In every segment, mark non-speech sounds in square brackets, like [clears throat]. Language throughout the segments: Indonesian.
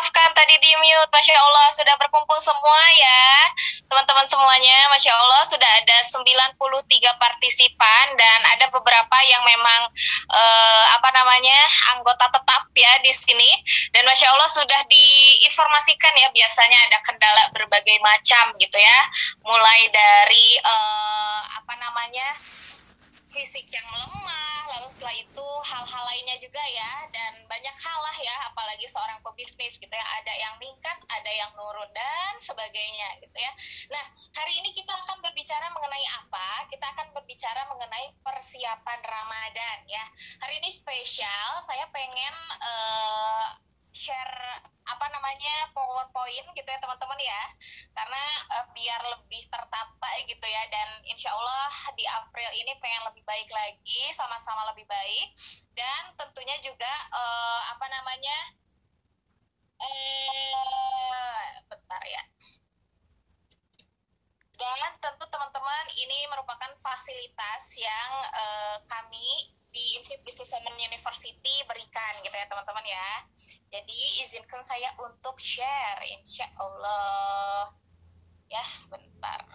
maafkan tadi di mute. Masya Allah sudah berkumpul semua ya. Teman-teman semuanya, Masya Allah sudah ada 93 partisipan dan ada beberapa yang memang uh, apa namanya anggota tetap ya di sini. Dan Masya Allah sudah diinformasikan ya biasanya ada kendala berbagai macam gitu ya. Mulai dari uh, apa namanya fisik yang melemah, lalu setelah itu hal-hal lainnya juga ya, dan banyak hal lah ya, apalagi seorang pebisnis gitu ya, ada yang meningkat, ada yang nurun dan sebagainya gitu ya. Nah, hari ini kita akan berbicara mengenai apa? Kita akan berbicara mengenai persiapan Ramadan ya. Hari ini spesial, saya pengen uh, share apa namanya powerpoint gitu ya teman-teman ya. Karena uh, biar lebih tertata gitu ya dan insya Allah di April ini pengen lebih baik lagi sama-sama lebih baik. Dan tentunya juga uh, apa namanya eh bentar ya. Dan tentu teman-teman ini merupakan fasilitas yang uh, kami di Institute Business University berikan gitu ya teman-teman ya. Jadi izinkan saya untuk share insya Allah. Ya, bentar.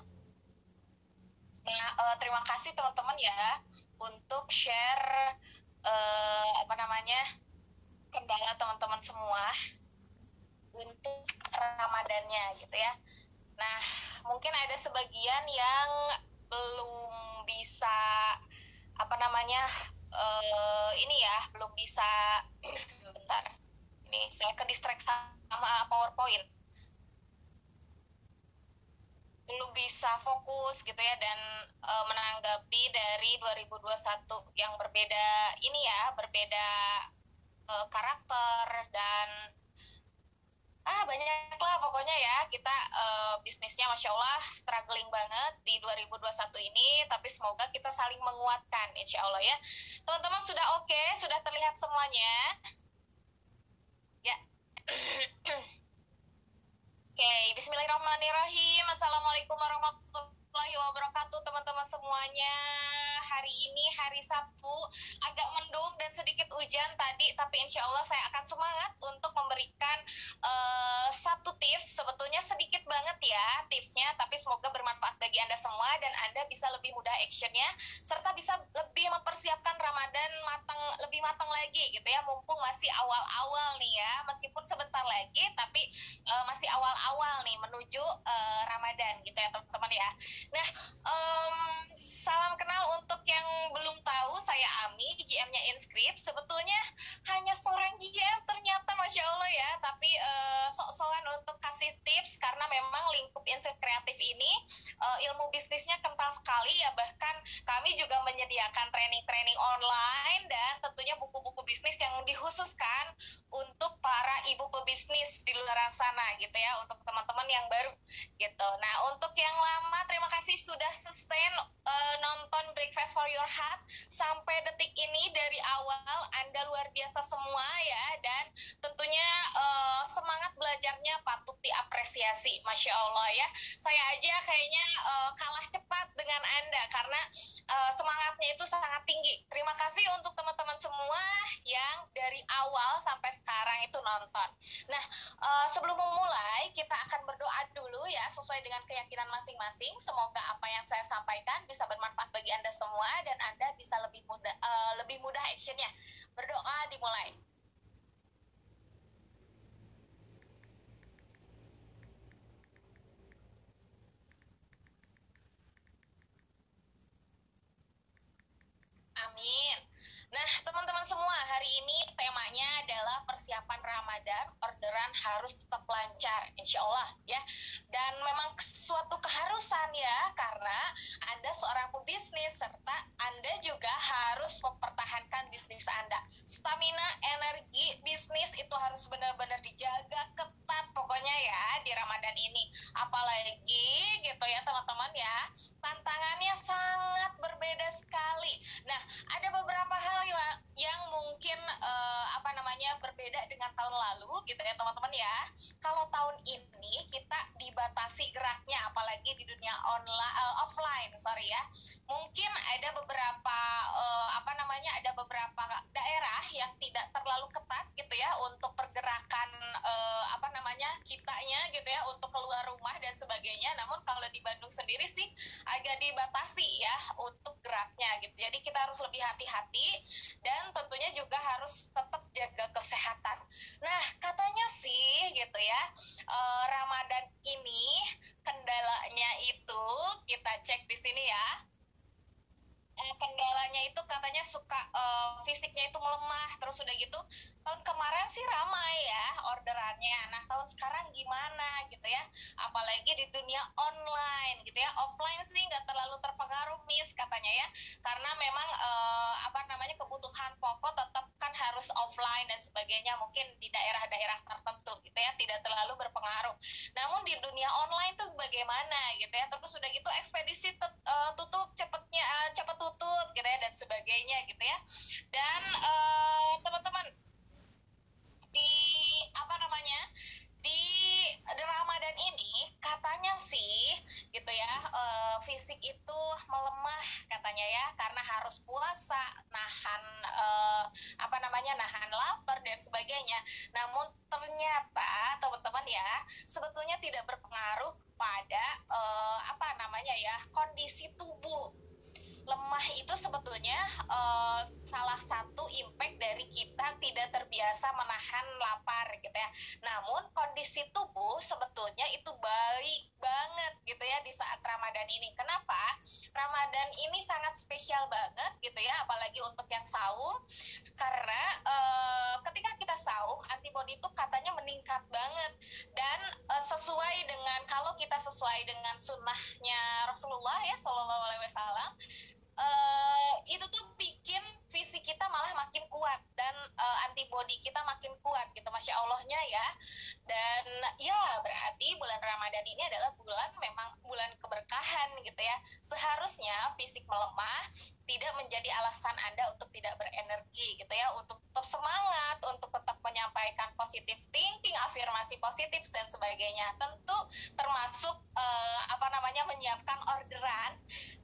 Nah, uh, terima kasih teman-teman ya untuk share uh, apa namanya kendala teman-teman semua untuk Ramadannya gitu ya. Nah, mungkin ada sebagian yang belum bisa apa namanya uh, ini ya belum bisa [clears throat] bentar. Ini saya ke distract sama PowerPoint. Belum bisa fokus gitu ya dan e, menanggapi dari 2021 yang berbeda ini ya berbeda e, karakter dan ah banyak lah pokoknya ya. Kita uh, bisnisnya masya Allah struggling banget di 2021 ini. Tapi semoga kita saling menguatkan insya Allah ya. Teman-teman sudah oke? Okay, sudah terlihat semuanya? Ya. [clears throat] Oke okay, Bismillahirrahmanirrahim. Assalamualaikum warahmatullahi wabarakatuh teman-teman semuanya. Hari ini hari Sabtu agak mendung dan sedikit hujan tadi tapi insya Allah saya akan semangat untuk memberikan uh, satu tips. Sebetulnya sedikit banget ya tipsnya tapi semoga bermanfaat bagi anda semua dan anda bisa lebih mudah actionnya serta bisa lebih mempersiapkan Ramadan matang lebih matang lagi gitu ya. Mumpung masih awal-awal nih ya meskipun sebentar lagi tapi uh, masih awal-awal nih menuju uh, Ramadan gitu ya teman-teman ya nah um, salam kenal untuk yang belum tahu, saya Ami, GM-nya Inscript. Sebetulnya hanya seorang GM ternyata Masya Allah ya, tapi uh, kasih tips karena memang lingkup Inscript Kreatif ini uh, ilmu bisnisnya kental sekali ya, bahkan kami juga menyediakan training-training online dan tentunya buku-buku bisnis yang dikhususkan untuk para ibu pebisnis di luar sana gitu ya, untuk teman-teman yang baru gitu. Nah, untuk yang lama terima kasih sudah sustain uh, nonton Breakfast Fast for Your Heart sampai detik ini. Dari awal Anda luar biasa semua ya. Dan tentunya uh, semangat belajarnya patut diapresiasi Masya Allah ya saya aja kayaknya uh, kalah cepat dengan Anda karena uh, semangatnya itu sangat tinggi terima kasih untuk teman-teman semua yang dari awal sampai sekarang itu nonton nah uh, sebelum memulai kita akan berdoa dulu ya sesuai dengan keyakinan masing-masing semoga apa yang saya sampaikan bisa bermanfaat bagi Anda semua semua dan Anda bisa lebih mudah uh, lebih mudah actionnya. Berdoa dimulai. Amin. Nah, teman-teman semua, hari ini temanya adalah persiapan Ramadan, orderan harus tetap lancar, insya Allah ya. Dan memang suatu keharusan ya, karena Anda seorang pebisnis, serta Anda juga harus mempertahankan bisnis Anda. Stamina, energi, bisnis itu harus benar-benar dijaga ketat pokoknya ya di Ramadan ini. Apalagi gitu ya teman-teman ya, tantangannya sangat berbeda sekali. Nah, ada beberapa hal yang mungkin uh, apa namanya berbeda dengan tahun lalu gitu ya teman-teman ya. Kalau tahun ini kita dibatasi geraknya apalagi di dunia online uh, offline, sorry ya. Mungkin ada beberapa uh, apa namanya ada beberapa daerah yang tidak terlalu ketat gitu ya untuk pergerakan uh, apa gitu ya untuk keluar rumah dan sebagainya. Namun kalau di Bandung sendiri sih agak dibatasi ya untuk geraknya gitu. Jadi kita harus lebih hati-hati dan tentunya juga harus tetap jaga kesehatan. Nah katanya sih gitu ya uh, Ramadan ini kendalanya itu kita cek di sini ya. Uh, kendalanya itu katanya suka uh, fisiknya itu melemah terus udah gitu. Tahun kemarin sih ramai ya orderannya. Nah tahun sekarang gimana gitu ya? Apalagi di dunia online gitu ya. Offline sih nggak terlalu terpengaruh miss katanya ya. Karena memang uh, apa namanya kebutuhan pokok tetap kan harus offline dan sebagainya mungkin di daerah-daerah tertentu gitu ya. Tidak terlalu berpengaruh namun di dunia online tuh bagaimana gitu ya. Terus udah gitu ekspedisi uh, tutup cepetnya uh, cepet tutup gitu ya dan sebagainya gitu ya. Dan uh, teman-teman di apa namanya di Ramadan ini katanya sih gitu ya uh, fisik itu melemah katanya ya karena harus puasa nahan uh, apa namanya nahan lapar dan sebagainya. Namun ternyata teman-teman ya sebetulnya tidak berpengaruh pada uh, apa namanya ya kondisi tubuh lemah itu sebetulnya uh, salah satu impact dari kita tidak terbiasa menahan lapar gitu ya. Namun kondisi tubuh sebetulnya itu baik banget gitu ya di saat Ramadan ini. Kenapa? Ramadan ini sangat spesial banget gitu ya, apalagi untuk yang saum karena uh, ketika kita saum antibodi itu katanya meningkat banget dan uh, sesuai dengan kalau kita sesuai dengan sunnahnya Rasulullah ya Shallallahu Alaihi Wasallam uh, itu tuh bikin fisik kita malah makin kuat dan uh, antibodi kita makin kuat gitu masya allahnya ya. Dan ya berarti bulan ramadan ini adalah bulan memang bulan keberkahan gitu ya. Seharusnya fisik melemah tidak menjadi alasan anda untuk tidak berenergi gitu ya untuk tetap semangat untuk tetap menyampaikan positif thinking afirmasi positif dan sebagainya. Tentu termasuk uh, apa namanya menyiapkan orderan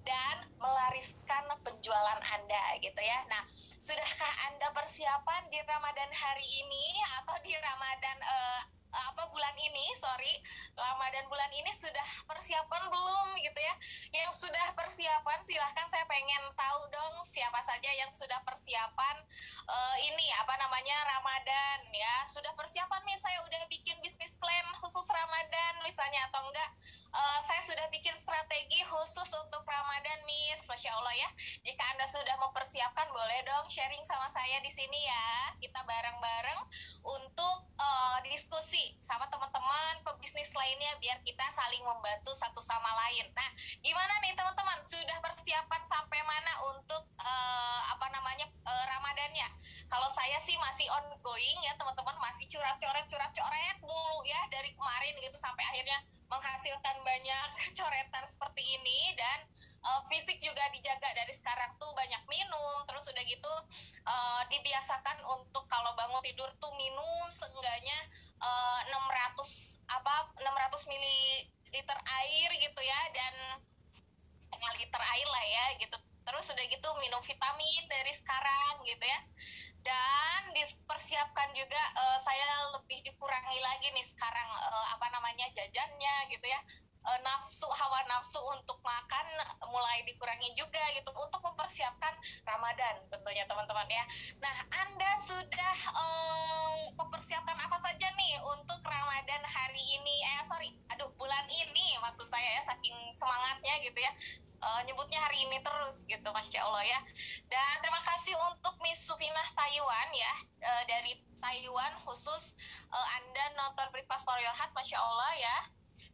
dan melariskan penjualan anda gitu ya. Nah sudahkah anda persiapan di ramadan hari ini atau di ramadan uh, apa bulan ini? Sorry Ramadan bulan ini sudah persiapan belum gitu ya? Yang sudah persiapan silahkan saya pengen tahu dong siapa saja yang sudah persiapan uh, ini apa namanya Ramadan ya. Sudah persiapan nih saya udah bikin bisnis plan khusus Ramadan misalnya atau enggak uh, saya sudah bikin strategi khusus untuk Ramadan Miss. Masya Allah ya. Jika Anda sudah mempersiapkan boleh dong sharing sama saya di sini ya. Kita bareng-bareng untuk uh, diskusi sama teman-teman pebisnis lainnya biar kita saling membantu satu sama lain. Nah gimana nih teman-teman? Sudah persiapan sampai mana untuk uh, apa namanya uh, Ramadannya? Kalau saya sih masih ongoing ya teman-teman. Masih curhat-coret curhat-coret mulu ya dari kemarin gitu sampai akhirnya menghasilkan banyak [laughs] coretan seperti ini dan uh, fisik juga dijaga dari sekarang tuh banyak minum terus udah gitu uh, dibiasakan untuk kalau bangun tidur tuh minum seenggaknya uh, 600 apa 600 mililiter air gitu ya dan setengah liter air lah ya gitu. Terus udah gitu minum vitamin dari sekarang gitu ya dan dipersiapkan juga uh, saya lebih dikurangi lagi nih sekarang uh, apa namanya jajannya gitu ya uh, nafsu hawa nafsu untuk makan mulai dikurangi juga gitu untuk mempersiapkan Ramadan tentunya teman-teman ya. Nah Anda sudah uh, mempersiapkan apa saja nih untuk Ramadan hari ini? Eh sorry, aduh bulan ini maksud saya ya saking semangatnya gitu ya uh, nyebutnya hari ini terus gitu Masya Allah ya. Dan terima kasih untuk Miss Supinah Taiwan ya. Uh, dari Taiwan khusus uh, Anda nonton Breakfast for Your Heart Masya Allah ya.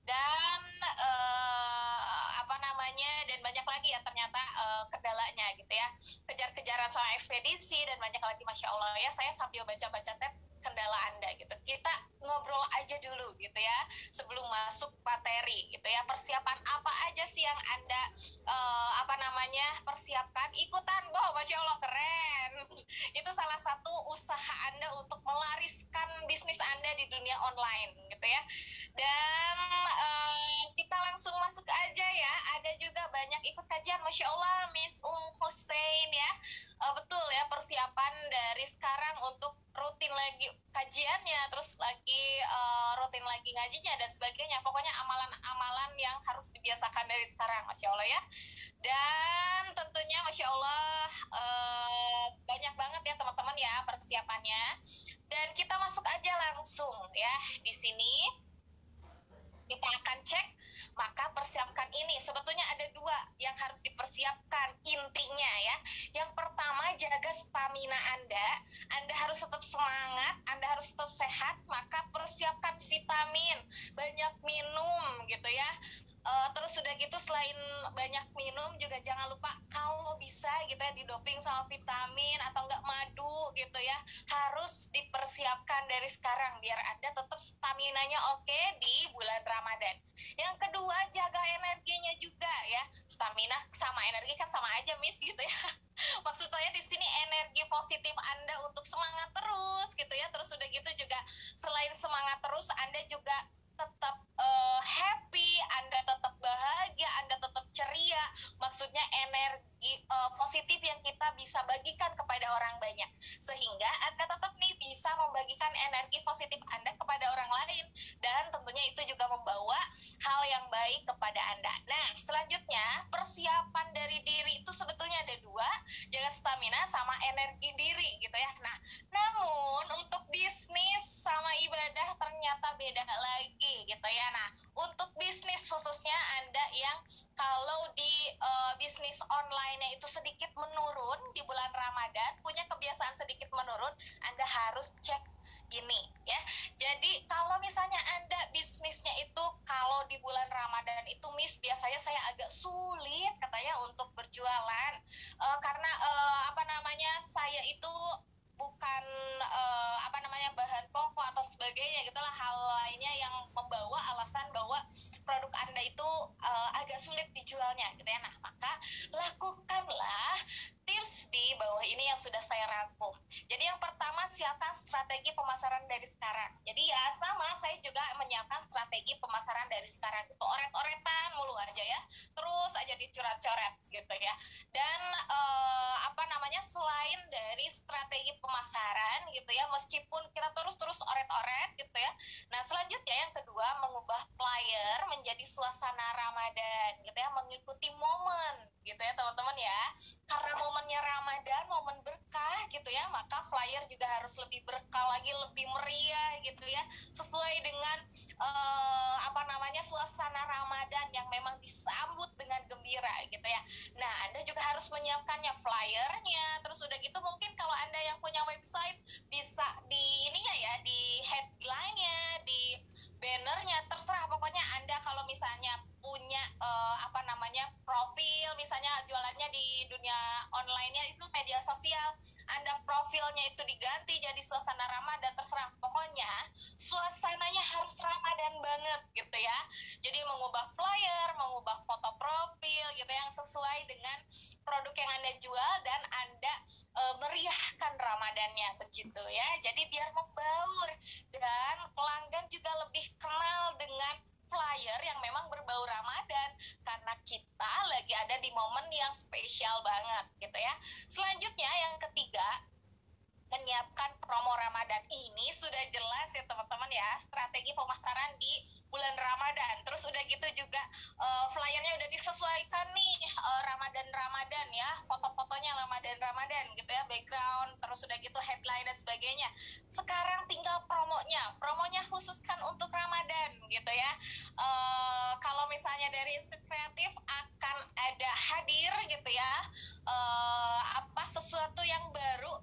Dan uh, apa namanya dan banyak lagi ya ternyata uh, kendalanya gitu ya. Kejar-kejaran soal ekspedisi dan banyak lagi masya allah ya. Saya sambil baca-baca tab kendala anda gitu. Kita ngobrol aja dulu gitu ya sebelum masuk materi gitu ya. Persiapan apa aja sih yang anda uh, apa namanya persiapkan? Ikutan wow masya allah keren. [laughs] Itu salah satu usaha anda untuk melariskan bisnis anda di dunia online gitu ya. Dan uh, kita langsung masuk aja ya. Ada juga banyak ikut kajian masya allah Miss Um Hussein ya. Uh, betul ya persiapan dari sekarang untuk rutin lagi kajiannya terus lagi uh, rutin lagi ngajinya dan sebagainya. Pokoknya amalan-amalan yang harus dibiasakan dari sekarang masya allah ya. Dan tentunya masya allah uh, banyak banget ya teman-teman ya persiapannya. Dan kita masuk aja langsung ya di sini. Kita akan cek maka persiapkan ini. Sebetulnya ada dua yang harus dipersiapkan intinya ya. Yang pertama jaga stamina anda anda harus tetap semangat anda harus tetap sehat maka persiapkan vitamin. Banyak minum gitu ya uh, terus sudah gitu selain banyak minum juga jangan lupa kalau bisa gitu ya didoping sama vitamin atau enggak madu gitu ya. Harus dipersiapkan dari sekarang biar anda tetap stamina nya oke di bulan Ramadan. Yang kedua jaga energinya juga ya. Stamina sama energi kan sama aja miss gitu ya. [laughs] Maksud saya di sini energi positif anda untuk semangat terus gitu ya. Terus sudah gitu juga selain semangat terus anda juga tetap uh, happy, Anda tetap bahagia, Anda tetap ceria. Maksudnya energi uh, positif yang kita bisa bagikan kepada orang banyak. Sehingga Anda tetap nih bisa membagikan energi positif Anda kepada orang lain dan tentunya itu juga membawa hal yang baik kepada Anda. Nah, selanjutnya persiapan dari diri itu sebetulnya ada dua, jaga stamina sama energi diri gitu ya. Yang kalau di uh, bisnis online-nya itu sedikit menurun di bulan Ramadan, punya kebiasaan sedikit menurun, Anda harus cek ini ya. Jadi kalau misalnya Anda bisnisnya itu kalau di bulan Ramadan itu Miss biasanya saya agak sulit katanya untuk berjualan uh, karena uh, apa namanya saya itu bukan uh, apa namanya bahan pokok atau sebagainya gitulah hal lainnya yang membawa alasan bahwa produk anda itu uh, agak sulit dijualnya gitu ya. Nah maka lakukanlah tips di bawah ini yang sudah saya rangkum. Jadi yang pertama siapkan strategi pemasaran dari sekarang. Jadi ya sama saya juga menyiapkan strategi pemasaran dari sekarang. Itu oret-oretan mulu aja ya. Terus aja dicoret-coret gitu ya. Dan eh, apa namanya selain dari strategi pemasaran gitu ya meskipun kita terus-terus oret-oret gitu ya. Nah, selanjutnya yang kedua mengubah flyer menjadi suasana Ramadan gitu ya, mengikuti momen gitu ya teman-teman ya. Karena momen momennya Ramadan, momen berkah gitu ya, maka flyer juga harus lebih berkah lagi, lebih meriah gitu ya, sesuai dengan uh, apa namanya suasana Ramadan yang memang disambut dengan gembira gitu ya. Nah, Anda juga harus menyiapkannya flyernya, terus udah gitu mungkin kalau Anda yang punya website bisa di ininya ya, di headline-nya, di bannernya, terserah. Pokoknya Anda kalau misalnya punya uh, apa namanya profil misalnya jualannya di dunia online-nya itu media sosial anda profilnya itu diganti jadi suasana Ramadan terserah. Pokoknya suasananya harus Ramadan banget gitu ya. Jadi mengubah flyer mengubah foto profil gitu yang sesuai dengan produk yang anda jual dan anda e, meriahkan Ramadannya begitu ya. Jadi biar membaur dan pelanggan juga lebih kenal dengan flyer yang memang berbau Ramadan karena kita lagi ada di momen yang spesial banget gitu ya. Selanjutnya yang ketiga menyiapkan promo Ramadan ini sudah jelas ya teman-teman ya strategi pemasaran di bulan Ramadan. Terus udah gitu juga uh, flyernya udah disesuaikan nih uh, Ramadan Ramadan ya foto-fotonya Ramadan Ramadan gitu ya background terus udah gitu headline dan sebagainya. Sekarang tinggal promonya promonya khususkan untuk Ramadan gitu ya. Uh, kalau misalnya dari Instant Kreatif akan ada hadir gitu ya uh, apa sesuatu yang baru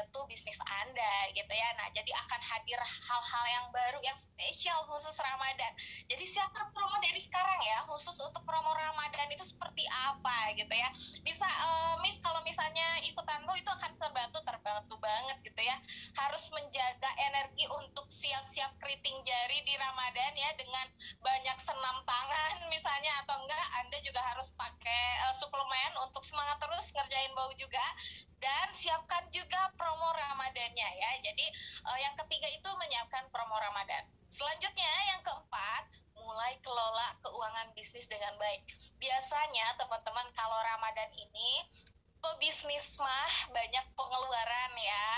membantu bisnis Anda gitu ya. Nah, jadi akan hadir hal-hal yang baru yang spesial khusus Ramadan. Jadi siapkan promo dari sekarang ya, khusus untuk promo Ramadan itu seperti apa gitu ya. Bisa uh, Miss kalau misalnya ikutanmu itu akan terbantu terbantu banget gitu ya. Harus menjaga energi untuk siap-siap keriting jari di Ramadan ya dengan banyak senam tangan [laughs] misalnya atau enggak Anda juga harus pakai uh, suplemen untuk semangat terus ngerjain bau juga dan siapkan juga promo Ramadannya ya. Jadi uh, yang ketiga itu menyiapkan promo Ramadan. Selanjutnya yang keempat, mulai kelola keuangan bisnis dengan baik. Biasanya teman-teman kalau Ramadan ini pebisnis mah banyak pengeluaran ya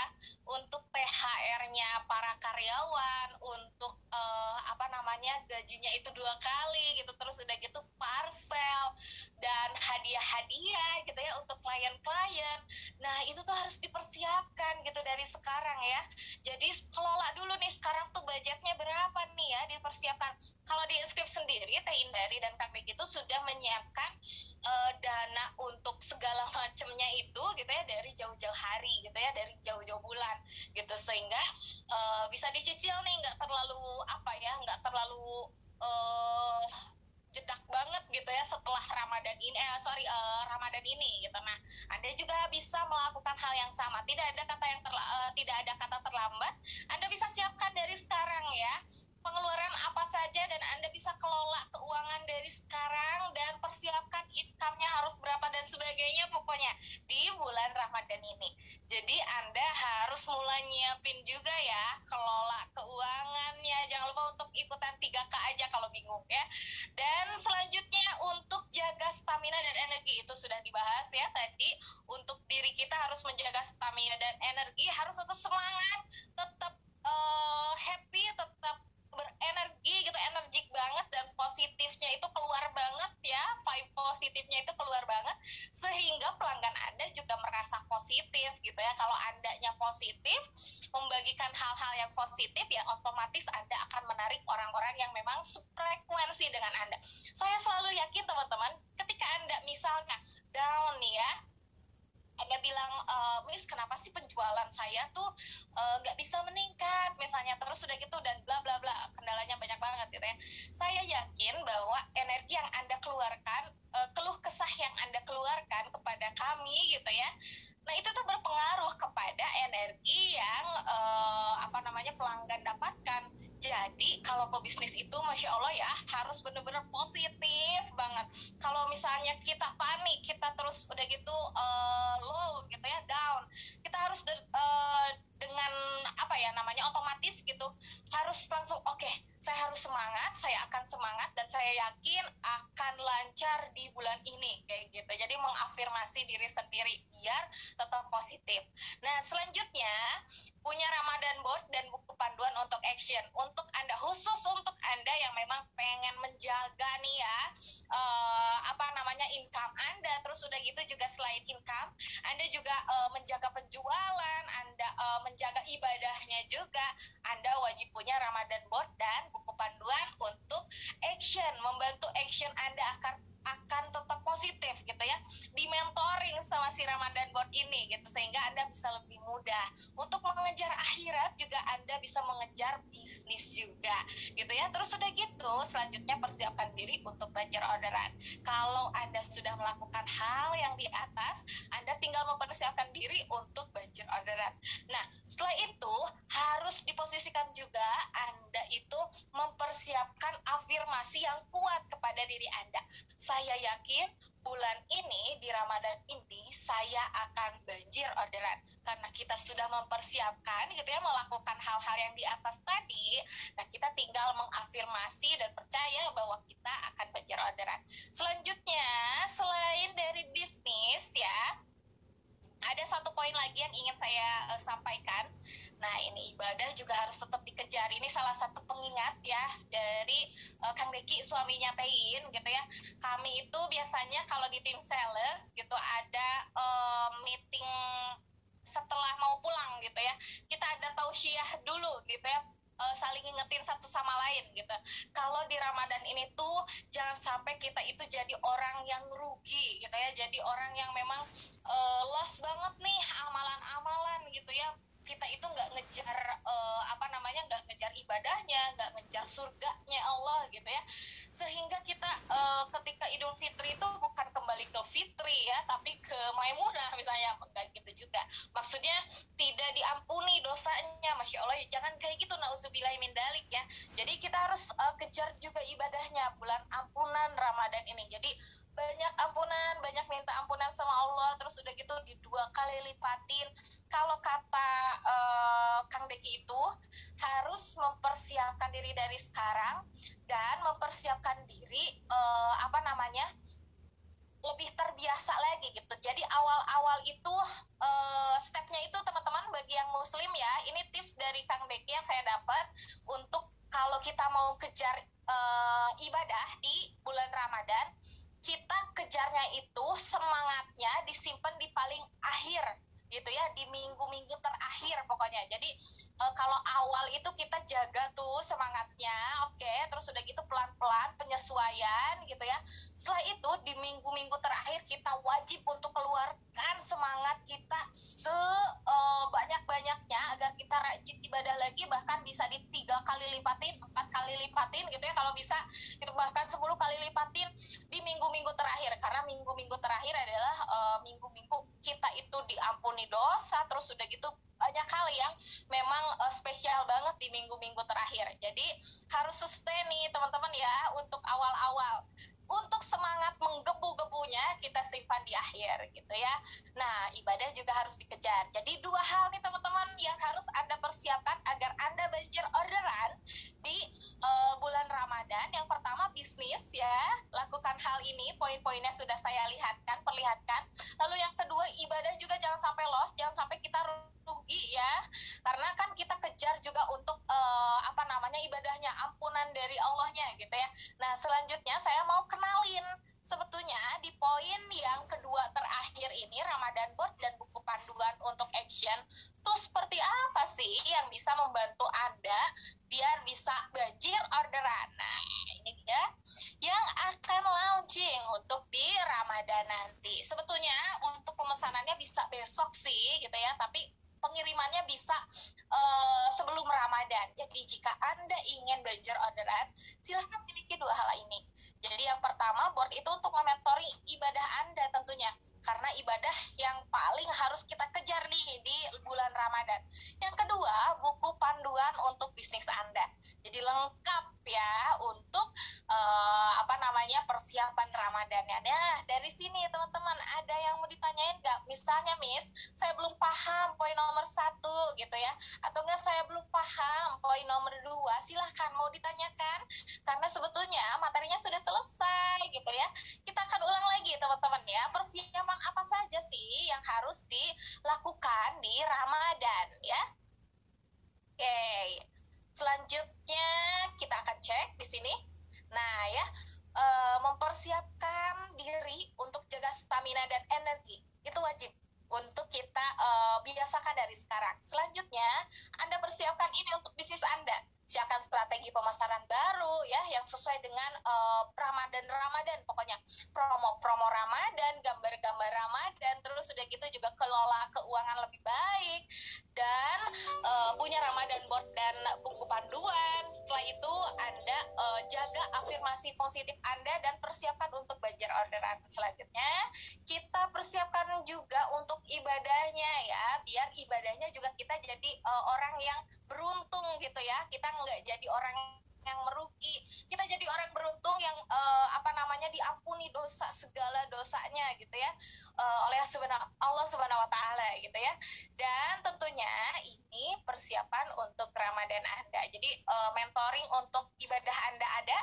untuk THR-nya para karyawan, untuk uh, apa namanya gajinya itu dua kali gitu, terus udah gitu parcel, dan hadiah-hadiah gitu ya untuk klien-klien. Nah itu tuh harus dipersiapkan gitu dari sekarang ya. Jadi kelola dulu nih sekarang tuh budgetnya berapa nih ya dipersiapkan. Kalau di inskrip sendiri Teh Indari dan KPG itu sudah menyiapkan uh, dana untuk segala macamnya itu gitu ya dari jauh-jauh hari gitu ya dari jauh-jauh bulan gitu. Sehingga uh, bisa dicicil nih nggak terlalu apa ya nggak terlalu uh, jedak banget gitu ya setelah Ramadan ini eh sorry uh, Ramadan ini gitu. Nah Anda juga bisa melakukan hal yang sama. Tidak ada kata yang terla, uh, tidak ada kata terlambat. Anda bisa siapkan dari sekarang ya pengeluaran apa saja dan Anda bisa kelola keuangan dari sekarang dan persiapkan income-nya harus berapa dan sebagainya pokoknya di bulan Ramadan ini. Jadi Anda harus mulai nyiapin juga ya kelola ikutan 3K aja kalau bingung ya. Dan selanjutnya untuk jaga stamina dan energi itu sudah dibahas ya tadi. Untuk diri kita harus menjaga stamina dan energi harus tetap semangat, tetap uh, happy, tetap berenergi gitu energik banget dan positifnya itu keluar banget ya vibe positifnya itu keluar banget. Sehingga pelanggan anda juga merasa positif gitu ya. Kalau andanya positif membagikan hal-hal yang positif ya otomatis anda akan menarik orang-orang yang memang frekuensi dengan anda. Saya selalu yakin teman-teman ketika anda misalnya down nih ya anda bilang e, Miss kenapa sih penjualan saya tuh eh, nggak uh, bisa meningkat? Misalnya terus sudah gitu dan bla bla bla kendalanya banyak banget gitu ya. Saya yakin bahwa energi yang anda keluarkan uh, keluh kesah yang anda keluarkan kepada kami gitu ya nah itu tuh berpengaruh kepada energi yang uh, apa namanya pelanggan jadi kalau pebisnis itu masya Allah ya harus benar-benar positif banget. Kalau misalnya kita panik, kita terus udah gitu uh, low gitu ya down, kita harus uh, dengan apa ya namanya otomatis gitu harus langsung oke okay, saya harus semangat, saya akan semangat dan saya yakin akan lancar di bulan ini kayak gitu. Jadi mengafirmasi diri sendiri biar tetap positif. Nah selanjutnya punya Ramadan board dan buku panduan untuk action untuk anda khusus untuk anda yang memang pengen menjaga nih ya uh, apa namanya income anda terus udah gitu juga selain income anda juga uh, menjaga penjualan anda uh, ibadahnya juga. Anda wajib punya Ramadan board dan buku panduan untuk action membantu action anda akan akan tetap positif gitu ya. Di mentoring sama si Ramadan Board ini gitu sehingga Anda bisa lebih mudah untuk mengejar akhirat juga Anda bisa mengejar bisnis juga gitu ya. Terus sudah gitu selanjutnya persiapkan diri untuk banjir orderan. Kalau Anda sudah melakukan hal yang di atas Anda tinggal mempersiapkan diri untuk banjir orderan. Nah setelah itu harus diposisikan juga Anda itu mempersiapkan afirmasi yang kuat kepada diri Anda. Saya yakin bulan ini di Ramadan ini saya akan banjir orderan karena kita sudah mempersiapkan gitu ya melakukan hal-hal yang di atas tadi nah kita tinggal mengafirmasi dan percaya bahwa kita akan banjir orderan selanjutnya selain dari bisnis ya ada satu poin lagi yang ingin saya uh, sampaikan Nah, ini ibadah juga harus tetap dikejar. Ini salah satu pengingat ya dari uh, Kang Deki suaminya Tein gitu ya. Kami itu biasanya kalau di tim sales gitu ada uh, meeting setelah mau pulang gitu ya. Kita ada tausiah dulu gitu ya uh, saling ngingetin satu sama lain gitu. Kalau di Ramadan ini tuh jangan sampai kita itu jadi orang yang rugi gitu ya, jadi orang yang memang uh, lost banget nih amalan-amalan gitu ya kita itu nggak ngejar uh, apa namanya nggak ngejar ibadahnya nggak ngejar surganya Allah gitu ya. Sehingga kita uh, ketika Idul Fitri itu bukan kembali ke Fitri ya tapi ke Maimunah misalnya enggak gitu juga. Maksudnya tidak diampuni dosanya masya Allah ya jangan kayak gitu nauzubillah min dalik ya. Jadi kita harus uh, kejar juga ibadahnya bulan ampunan Ramadan ini. Jadi banyak ampunan, banyak minta ampunan sama Allah, terus udah gitu di dua kali lipatin. Kalau kata uh, Kang Deki itu harus mempersiapkan diri dari sekarang dan mempersiapkan diri uh, apa namanya lebih terbiasa lagi gitu. Jadi awal-awal itu uh, stepnya itu teman-teman bagi yang muslim ya, ini tips dari Kang Deki yang saya dapat untuk kalau kita mau kejar uh, ibadah di bulan Ramadan, kita kejarnya itu semangatnya disimpan di paling akhir gitu ya di minggu-minggu terakhir pokoknya. Jadi e, kalau awal itu kita jaga tuh semangatnya oke okay? terus udah gitu pelan-pelan penyesuaian gitu ya setelah itu di minggu-minggu terakhir kita wajib untuk keluarkan semangat kita sebanyak-banyaknya e, agar kita rajin ibadah lagi bahkan bisa di tiga kali lipatin empat kali lipatin gitu ya kalau bisa itu bahkan 10 kali lipatin di minggu-minggu terakhir karena minggu-minggu terakhir adalah e, minggu-minggu kita itu diampuni dosa terus udah gitu banyak hal yang memang uh, spesial banget di minggu-minggu terakhir jadi harus sustain nih teman-teman ya untuk awal-awal untuk semangat menggebu-gebunya kita simpan di akhir gitu ya. Nah, ibadah juga harus dikejar. Jadi dua hal nih teman-teman yang harus Anda persiapkan agar Anda banjir orderan di uh, bulan Ramadan. Yang pertama bisnis ya, lakukan hal ini, poin-poinnya sudah saya lihatkan, perlihatkan. Lalu yang kedua ibadah juga jangan sampai lost, jangan sampai kita rugi ya. Karena kan kita kejar juga untuk uh, apa namanya ibadahnya ampunan dari Allahnya gitu ya. Nah selanjutnya saya mau kenalin. Sebetulnya di poin yang kedua terakhir ini Ramadan Board dan buku panduan untuk action tuh seperti apa sih yang bisa membantu Anda biar bisa banjir orderan. Nah, ini dia. Yang akan launching untuk di Ramadan nanti. Sebetulnya untuk pemesanannya bisa besok sih gitu ya, tapi pengirimannya bisa uh, sebelum Ramadan. Jadi jika Anda ingin belajar orderan, silahkan miliki dua hal ini. Jadi yang pertama, board itu untuk mementori ibadah Anda tentunya. Karena ibadah yang paling harus kita kejar nih di bulan Ramadan. Yang kedua, buku panduan untuk bisnis Anda. Jadi lengkap ya untuk uh, apa namanya persiapan Ramadannya. Nah, dari sini teman-teman ada yang mau ditanyain nggak? Misalnya, Miss, saya belum paham poin nomor satu gitu ya, atau enggak saya belum paham poin nomor dua. Silahkan mau ditanyakan karena sebetulnya materinya sudah selesai gitu ya. Kita akan ulang lagi teman-teman ya. Persiapan apa saja sih yang harus dilakukan di Ramadan ya? Oke. Okay. Selanjutnya kita akan cek di sini. Nah ya, e, mempersiapkan diri untuk jaga stamina dan energi itu wajib untuk kita e, biasakan dari sekarang. Selanjutnya, Anda persiapkan ini untuk bisnis Anda siapkan strategi pemasaran baru ya yang sesuai dengan uh, Ramadan Ramadan pokoknya promo-promo Ramadan, gambar-gambar Ramadan, terus sudah gitu juga kelola keuangan lebih baik dan uh, punya Ramadan board dan buku panduan. Setelah itu Anda uh, jaga afirmasi positif Anda dan persiapkan untuk banjir orderan selanjutnya. Kita persiapkan juga untuk ibadahnya ya, biar ibadahnya juga kita jadi uh, orang yang beruntung gitu ya. Kita nggak jadi orang yang merugi. Kita jadi orang beruntung yang uh, apa namanya diampuni dosa segala dosanya gitu ya. Uh, oleh subhanahu Allah subhanahu wa taala gitu ya. Dan tentunya ini persiapan untuk Ramadan anda. Jadi uh, mentoring untuk ibadah anda ada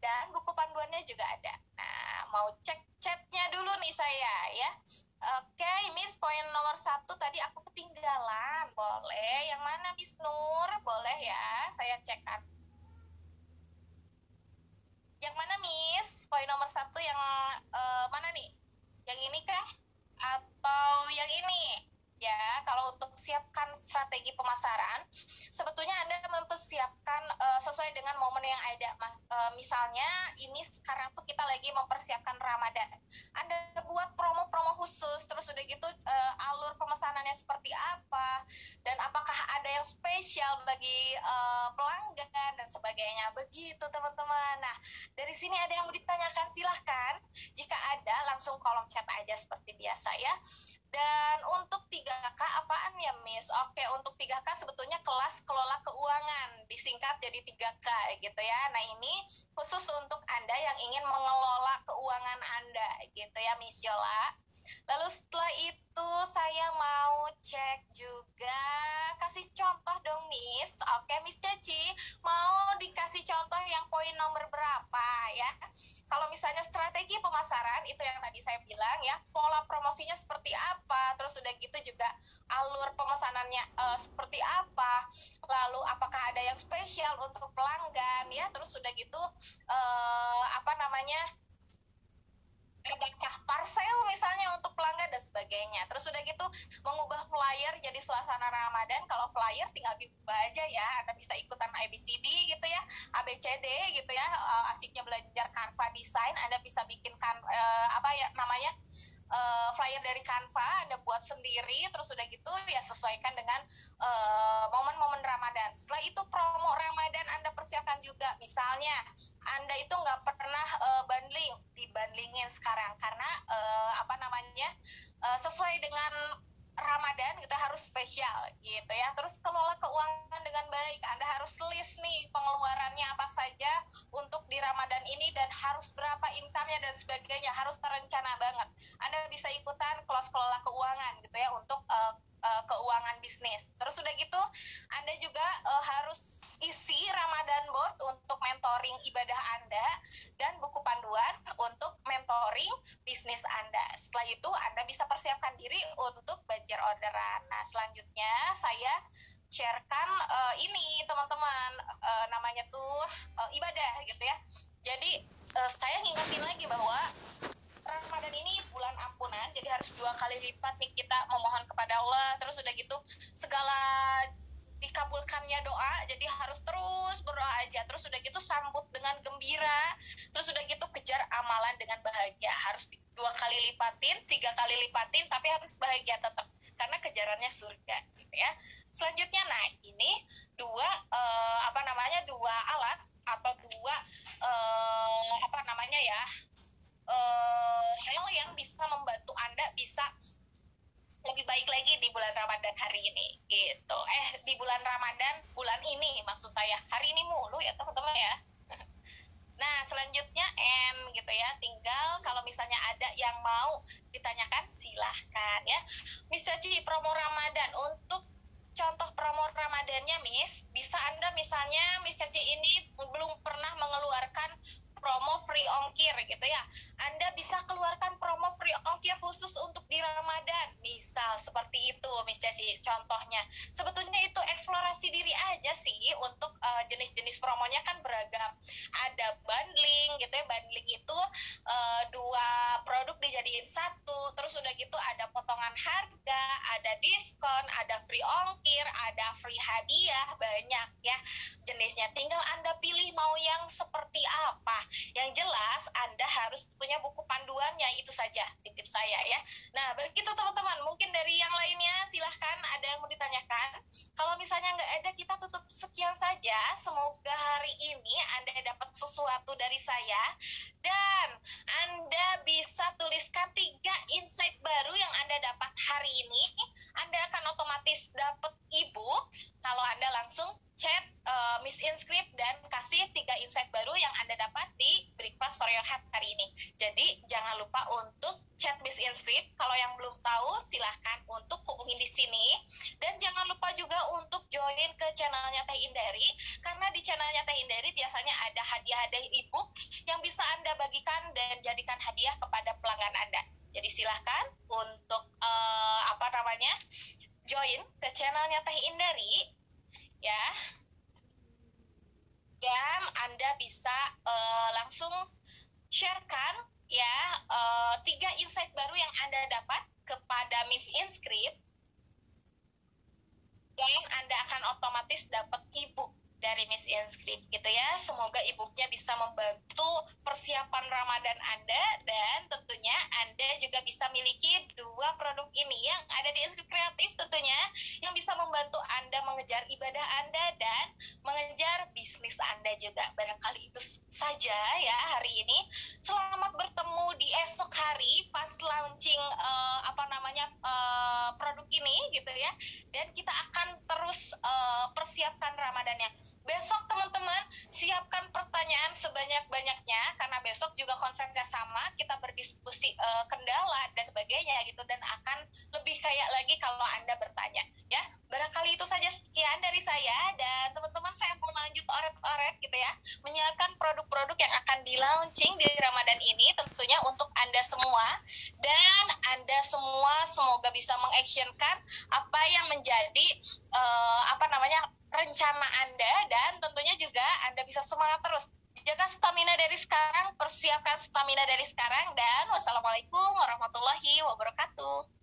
dan buku panduannya juga ada. Nah mau cek chatnya dulu nih saya ya Oke, okay, Miss, poin nomor satu tadi aku ketinggalan. Boleh. Yang mana, Miss Nur? Boleh ya, saya cekkan. Yang mana, Miss? Poin nomor satu yang uh, mana nih? Yang ini kah? Atau yang ini? Ya kalau untuk siapkan strategi pemasaran sebetulnya anda mempersiapkan uh, sesuai dengan momen yang ada. Mas uh, misalnya ini sekarang tuh kita lagi mempersiapkan ramadan. Anda buat promo-promo khusus terus udah gitu uh, alur pemesanannya seperti apa dan apakah ada yang spesial bagi uh, pelanggan dan sebagainya. Begitu teman-teman. Nah dari sini ada yang mau ditanyakan silahkan. Jika ada langsung kolom chat aja seperti biasa ya dan untuk 3K apaan ya Miss? Oke, untuk 3K sebetulnya kelas kelola keuangan, disingkat jadi 3K gitu ya. Nah ini khusus untuk Anda yang ingin mengelola keuangan Anda gitu ya Miss Yola. Lalu setelah itu saya mau cek juga, kasih contoh dong Miss. Oke Miss Ceci, mau dikasih contoh yang poin nomor berapa ya? Kalau misalnya strategi pemasaran, itu yang tadi saya bilang ya, pola promosinya seperti apa, terus udah gitu juga alur pemesanannya uh, seperti apa. lalu apakah ada yang spesial untuk pelanggan ya terus sudah gitu uh, apa namanya adakah parcel misalnya untuk pelanggan dan sebagainya. Terus sudah gitu mengubah flyer jadi suasana Ramadan. Kalau flyer tinggal diubah aja ya. Anda bisa ikutan ABCD gitu ya, ABCD gitu ya. Uh, asiknya belajar Canva design. Anda bisa bikinkan uh, apa ya namanya uh, flyer dari Canva Anda buat sendiri terus udah gitu ya sesuaikan dengan uh, momen-momen Ramadan. Setelah itu promo Ramadan Anda persiapkan juga. Misalnya Anda itu nggak pernah uh, bundling, dibandlingin sekarang karena uh, apa namanya uh, sesuai dengan Ramadan kita harus spesial gitu ya. Terus kelola keuangan dengan baik. Anda harus list nih pengeluarannya apa saja untuk di Ramadan ini dan harus berapa income-nya dan sebagainya. Harus terencana banget. Anda bisa ikutan kelas kelola keuangan gitu ya untuk uh, uh, keuangan bisnis. Terus udah gitu, Anda juga uh, harus isi Ramadan board untuk mentoring ibadah Anda dan buku panduan untuk mentoring bisnis Anda. Setelah itu, Anda bisa persiapkan diri untuk banjir orderan. Nah, selanjutnya saya sharekan uh, ini teman-teman uh, namanya tuh uh, ibadah gitu ya. Jadi uh, saya ngingetin lagi bahwa Ramadan ini bulan ampunan, dua kali lipat nih kita memohon kepada Allah. Terus udah gitu segala dikabulkannya doa, jadi harus terus berdoa aja. Terus udah gitu sambut dengan gembira. Terus udah gitu kejar amalan dengan bahagia. Harus dua kali lipatin, tiga kali lipatin, tapi harus bahagia tetap karena kejarannya surga, gitu ya. Selanjutnya, nah ini dua uh, apa namanya dua alat atau dua uh, apa namanya ya uh, hal yang bisa membantu Anda bisa lebih baik lagi di bulan Ramadan hari ini gitu. Eh di bulan Ramadan bulan ini maksud saya. Hari ini mulu ya teman-teman ya. [laughs] Nah, selanjutnya M gitu ya. Tinggal kalau misalnya ada yang mau ditanyakan silahkan ya. Miss Caci promo Ramadan untuk contoh promo Ramadannya Miss, bisa Anda misalnya Miss Caci ini belum pernah mengeluarkan promo free ongkir gitu ya. Miss Jessie contohnya. Sebetulnya itu eksplorasi diri aja sih untuk uh, jenis-jenis promonya kan beragam. Ada bundling gitu ya. Bundling itu uh, dua produk dijadiin satu. Terus udah gitu ada potongan harga, ada diskon, ada free ongkir, ada free hadiah banyak ya jenisnya. Tinggal Anda pilih mau yang seperti apa. Yang jelas Anda harus punya buku panduannya itu saja titip saya ya. Nah begitu teman-teman mungkin dari yang lainnya silahkan ada yang mau ditanyakan. Kalau misalnya nggak ada kita tutup sekian saja. Semoga hari ini Anda dapat sesuatu dari saya dan Anda bisa tuliskan tiga insight baru yang Anda dapat hari ini. Anda akan otomatis dapat ebook kalau Anda langsung chat uh, Miss Inscript dan kasih tiga insight baru yang Anda dapat di Breakfast for Your Heart hari ini. Jadi jangan lupa untuk chat Miss Inscript. Kalau yang belum tahu silahkan untuk hubungi di sini. Dan jangan lupa juga untuk join ke channelnya Teh Indari. Karena di channelnya Teh Indari biasanya ada hadiah-hadiah ebook yang bisa Anda bagikan dan jadikan hadiah kepada pelanggan Anda. Jadi silahkan untuk uh, apa namanya join ke channelnya Teh Indari ya. Dan anda bisa uh, langsung sharekan ya uh, tiga insight baru yang anda dapat kepada Miss Inscript. Dan anda akan otomatis dapat ebook dari Miss Inscript gitu ya. Semoga ibunya bisa membantu persiapan Ramadan Anda dan tentunya Anda juga bisa miliki dua produk ini yang ada di Inscript Kreatif tentunya yang bisa membantu Anda mengejar ibadah Anda dan mengejar bisnis Anda juga. Barangkali itu saja ya hari ini. Selamat bertemu di esok hari pas launching uh, apa namanya uh, produk ini gitu ya. Dan kita akan terus uh, persiapkan Ramadannya besok teman-teman siapkan pertanyaan sebanyak-banyaknya karena besok juga konsepnya sama kita berdiskusi uh, kendala dan sebagainya gitu dan akan lebih kayak lagi kalau anda bertanya ya. Barangkali itu saja sekian dari saya dan teman-teman saya mulai lanjut oret-oret gitu ya menyiapkan produk-produk yang akan di launching di Ramadan ini tentunya untuk anda semua. Dan anda semua semoga bisa mengactionkan apa yang menjadi uh, apa namanya rencana anda dan tentunya juga anda bisa semangat terus. Jaga stamina dari sekarang persiapkan stamina dari sekarang dan wassalamualaikum warahmatullahi wabarakatuh